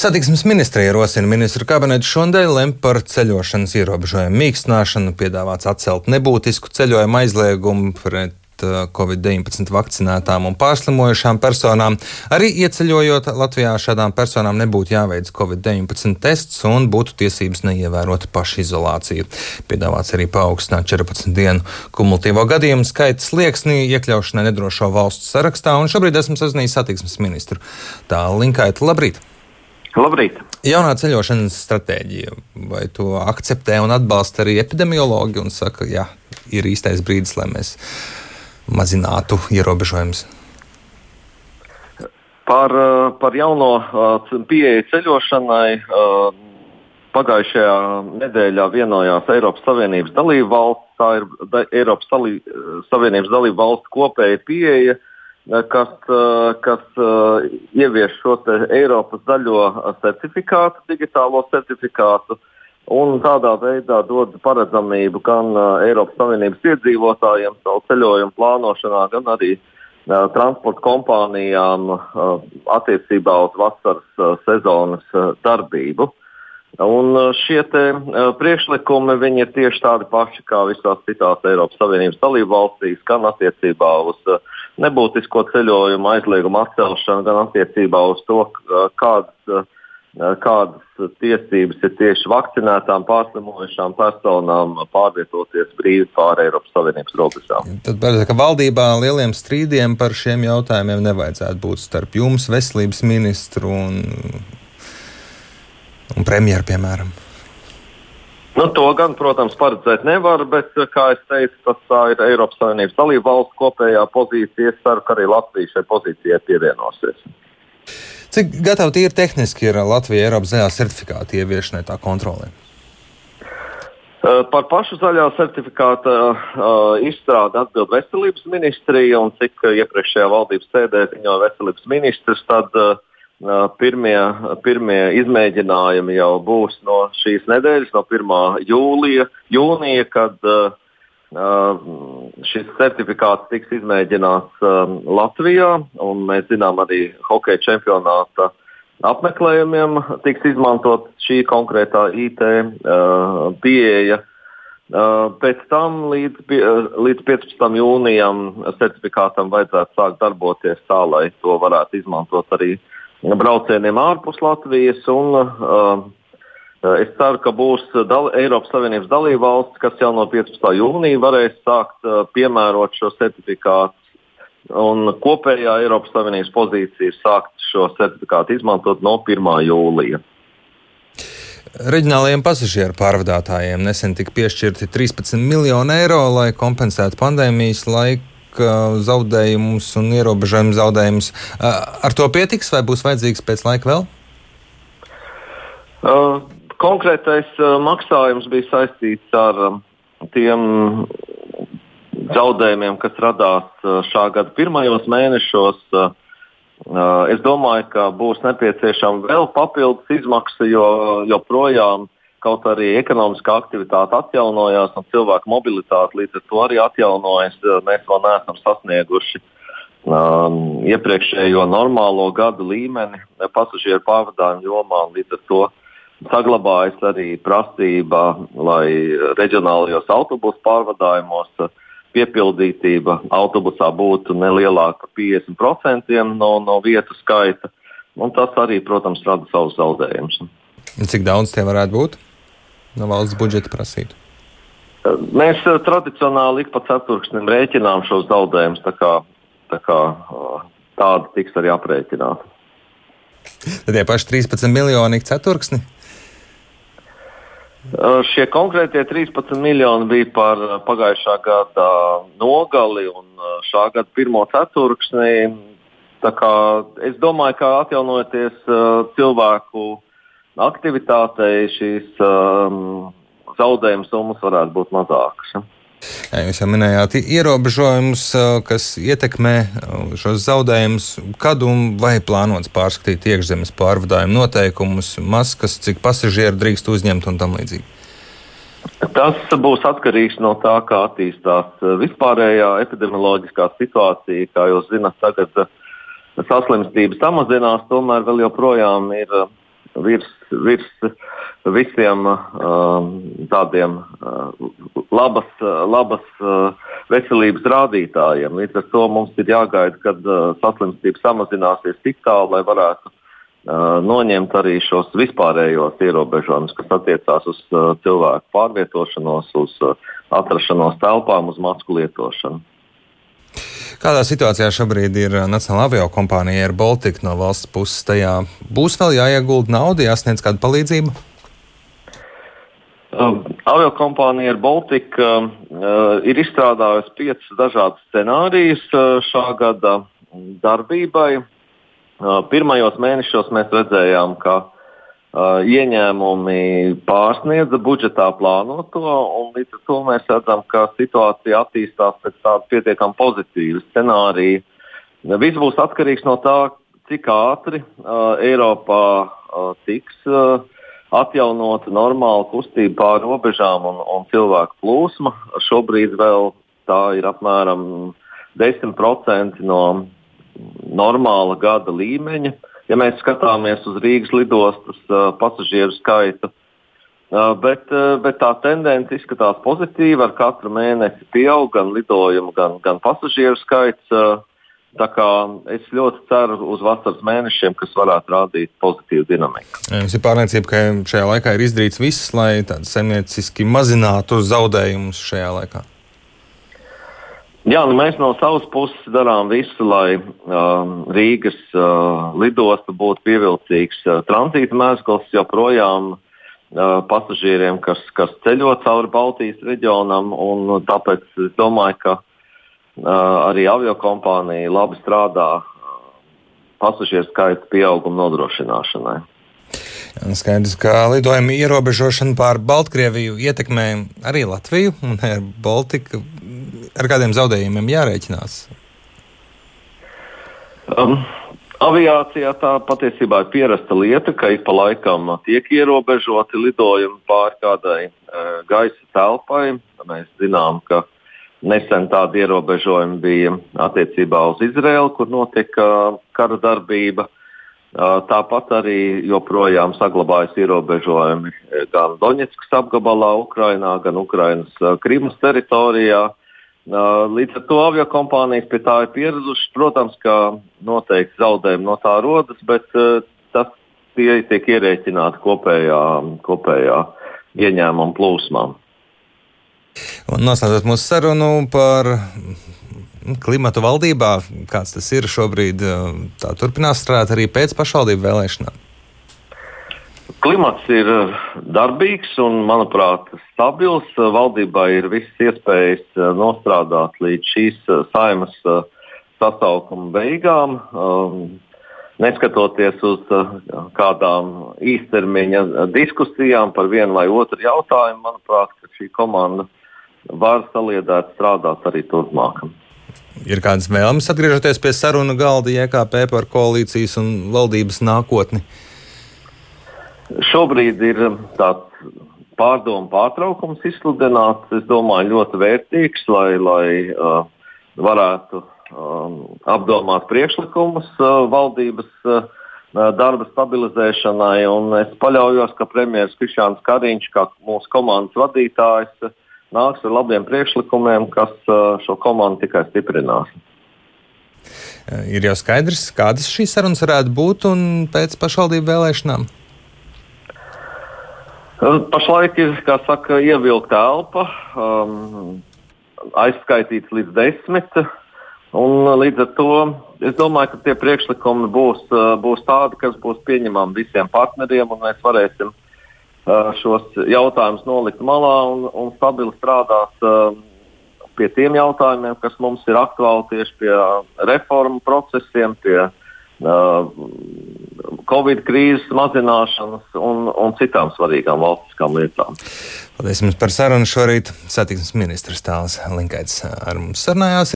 Satiksmes ministrija ierosina ministru kabinetu šodien lemt par ceļošanas ierobežojumu mīkstināšanu, piedāvāts atcelt nebūtisku ceļojumu aizliegumu pret uh, Covid-19 vakcinētām un pārslimojušām personām. Arī ieceļojot Latvijā šādām personām nebūtu jāveic Covid-19 tests un būtu tiesības neievērot pašizolāciju. Piedāvāts arī paaugstināt 14 dienu kumulatīvo gadījumu skaita slieksni iekļaušanai nedrošo valstu sarakstā, un šobrīd esmu sazinājies satiksmes ministru. Tā Linkaita, labrīt! Labrīt! Jaunā ceļošanas stratēģija, vai to akceptē un atbalsta arī epidemiologi un saka, ka ir īstais brīdis, lai mēs mazinātu ierobežojumus? Par, eh, par jauno eh, pieeju ceļošanai eh, pagājušajā nedēļā vienojās Eiropas Savienības dalību valsts. Tā ir Eiropas Savienības dalību valsts kopēja pieeja kas, eh, kas eh, ievieš šo Eiropas zaļo certifikātu, digitālo certifikātu. Un tādā veidā dod paredzamību gan Eiropas Savienības iedzīvotājiem savu ceļojumu plānošanā, gan arī transporta kompānijām attiecībā uz vasaras sezonas darbību. Un šie te, priekšlikumi ir tieši tādi paši kā visās citās Eiropas Savienības dalību valstīs, gan attiecībā uz nebūtisko ceļojumu aizliegumu atcelšanu, gan attiecībā uz to, kādas, kādas tiesības ir tieši vakcinētām, pārslimojušām personām pārvietoties brīvi pāri Eiropas Savienības robežām. Tad parasti, ka valdībā lieliem strīdiem par šiem jautājumiem nevajadzētu būt starp jums, veselības ministru un, un premjeru, piemēram. Nu, to gan, protams, paredzēt nevar, bet, kā jau teicu, tas ir Eiropas Savienības dalību valsts kopējā pozīcija. Es ceru, ka arī Latvija šai pozīcijai pievienosies. Cik gatavi ir tehniski ir Latvija Eiropas zaļā certifikāta ieviešanai tā kontrolē? Par pašu zaļā certifikāta uh, izstrādi atbild veselības ministrija, un cik iepriekšējā valdības sēdē ziņoja veselības ministrs, tad uh, Pirmie, pirmie izmēģinājumi jau būs no šīs nedēļas, no 1. jūlija, jūnija, kad uh, šis certifikāts tiks izmēģināts um, Latvijā. Mēs zinām, arī hokeja čempionāta apmeklējumiem tiks izmantot šī konkrētā IT uh, pieeja. Uh, pēc tam līdz, līdz 15. jūnijam certifikātam vajadzētu sākt darboties tā, lai to varētu izmantot arī uh, braucieniem ārpus Latvijas. Un, uh, Es ceru, ka būs dal Eiropas Savienības dalībvalsts, kas jau no 15. jūnija varēs sākt uh, piemērot šo certifikātu. Un kopējā Eiropas Savienības pozīcija ir sākt šo certifikātu izmantot no 1. jūlija. Reģionālajiem pasažieru pārvadātājiem nesen tika piešķirti 13 miljoni eiro, lai kompensētu pandēmijas laiku zaudējumus un ierobežojumu zaudējumus. Ar to pietiks vai būs vajadzīgs pēc laika vēl? Uh, konkrētais uh, maksājums bija saistīts ar uh, tiem zaudējumiem, kas radās šā gada pirmajos mēnešos. Es domāju, ka būs nepieciešama vēl papildus izmaksa, jo joprojām kaut arī ekonomiskā aktivitāte atjaunojās un cilvēku mobilitāte līdz ar to arī atjaunojas. Mēs vēl neesam sasnieguši um, iepriekšējo normālo gadu līmeni pasažieru pārvadājumu jomā. Līdz ar to saglabājas arī prasība, lai reģionālajos autobusu pārvadājumos piepildītība autobusā būtu nelielāka par 50% no, no vietu skaita. Un tas arī, protams, rada savus zaudējumus. Cik daudz tie varētu būt? No valsts budžeta prasītu? Mēs eh, tradicionāli ik pa ceturksnim rēķinām šos zaudējumus. Tā kā, tā kā eh, tāda tiks arī aprēķināta. Tad tie paši 13 miljoni ceturksni? Eh, šie konkrētie 13 miljoni bija par pagājušā gada nogali un šā gada pirmo ceturksni. Es domāju, ka atjaunojoties cilvēku aktivitātei šīs um, zaudējuma summas varētu būt mazākas. Ja? Jā, jūs jau minējāt ierobežojumus, uh, kas ietekmē uh, šos zaudējumus. Kad un vai plānots pārskatīt iekšzemes pārvadājumu noteikumus, maskas, cik pasažieru drīkst uzņemt un tam līdzīgi? Tas būs atkarīgs no tā, kā attīstās uh, vispārējā epidemioloģiskā situācija. Kā jūs zināt, tagad saslimstība samazinās, tomēr vēl joprojām ir virs, virs visiem uh, tādiem uh, labas, uh, labas uh, veselības rādītājiem. Līdz ar to mums ir jāgaida, kad saslimstība samazināsies tik tālu, lai varētu noņemt arī šos vispārējos ierobežojumus, kas attiecās uz cilvēku pārvietošanos, uz atrašanos telpām, uz masku lietošanu. Kādā situācijā šobrīd ir Nacionāla avio kompānija Air Baltica no valsts puses? Tajā būs vēl jāiegulda nauda, jāsniedz kāda palīdzība? Uh, Aviokompānija Baltika uh, ir izstrādājusi piecus dažādus scenārijus uh, šā gada darbībai. Uh, pirmajos mēnešos mēs redzējām, ka uh, ieņēmumi pārsniedza budžetā plānoto, un līdz ar to mēs redzam, ka situācija attīstās pēc tāda pietiekami pozitīva scenārija. Viss būs atkarīgs no tā, cik ātri uh, Eiropā uh, tiks. Uh, atjaunota normāla kustība pāri robežām un, un cilvēku plūsma. Šobrīd vēl tā ir apmēram 10% no normāla gada līmeņa. Ja mēs skatāmies uz Rīgas lidostas uh, pasažieru skaitu, uh, bet, uh, bet tā tendence izskatās pozitīva. Ar katru mēnesi pieaug gan lidojumu, gan, gan pasažieru skaits. Uh, Es ļoti ceru uz vasaras mēnešiem, kas varētu rādīt pozitīvu dinamiku. Jums ir pārliecība, ka šajā laikā ir izdarīts viss, lai zemnieciski mazinātu zaudējumus šajā laikā. Jā, nu mēs no savas puses darām visu, lai um, Rīgas uh, lidosta būtu pievilcīgs uh, tranzīta mēsls joprojām uh, pasažieriem, kas, kas ceļo cauri Baltijas reģionam. Tāpēc es domāju, ka arī aviokompānija labi strādā pasažieru skaita pieauguma nodrošināšanai. Skaidrs, ka lidojuma ierobežošana pār Baltkrieviju ietekmē arī Latviju un Baltiku. Ar kādiem zaudējumiem jārēķinās? Um, aviācijā tā patiesībā ir pierasta lieta, ka ik pa laikam tiek ierobežoti lidojumi pāri kādai uh, gaisa telpai. Mēs zinām, ka uh, Nesen tādi ierobežojumi bija attiecībā uz Izraelu, kur notika kara darbība. Tāpat arī joprojām saglabājas ierobežojumi gan Doņetskas apgabalā, Ukrainā, gan Ukrainas Krimas teritorijā. Līdz ar to aviokompānijas pie tā ir pieradušas. Protams, ka noteikti zaudējumi no tā rodas, bet tas tie tiek ierēķināti kopējā, kopējā ieņēmuma plūsmām. Un noslēdzot mūsu sarunu par klimatu valdībā, kāds tas ir šobrīd, tā turpinās strādāt arī pēc pašvaldību vēlēšanām. Klimats ir darbīgs un, manuprāt, stabils. Valdībai ir visas iespējas nostrādāt līdz šīs saimas sasaukuma beigām. Neskatoties uz kādām īstermiņa diskusijām par vienu vai otru jautājumu, manuprāt, šī komanda var saliedēt strādāt arī turpmāk. Ir kādas vēlmes atgriezties pie sarunu galda JKP par koalīcijas un valdības nākotni? Šobrīd ir tāds pārdomu pārtraukums izsludināts. Es domāju, ļoti vērtīgs, lai, lai uh, varētu um, apdomāt priekšlikumus uh, valdības uh, darba stabilizēšanai. Es paļaujos, ka premjerministrs Krišāns Kariņš, kā mūsu komandas vadītājs, uh, nāks ar labiem priekšlikumiem, kas šo komandu tikai stiprinās. Ir jau skaidrs, kādas šīs sarunas varētu būt un pēc pašvaldību vēlēšanām. Pašlaik ir, kā saka, ievilkta elpa, um, aizskaitīts līdz desmit. Un līdz ar to es domāju, ka tie priekšlikumi būs, būs tādi, kas būs pieņemami visiem partneriem, un mēs varēsim uh, šos jautājumus nolikt malā un, un stabili strādāt pie tiem jautājumiem, kas mums ir aktuāli tieši pie reformu procesiem, pie Covid krīzes mazināšanas un, un citām svarīgām valstiskām lietām. Paldies jums par sarunu šorīt. Satiksmes ministrs Tāls Linkaits ar mums sarunājās.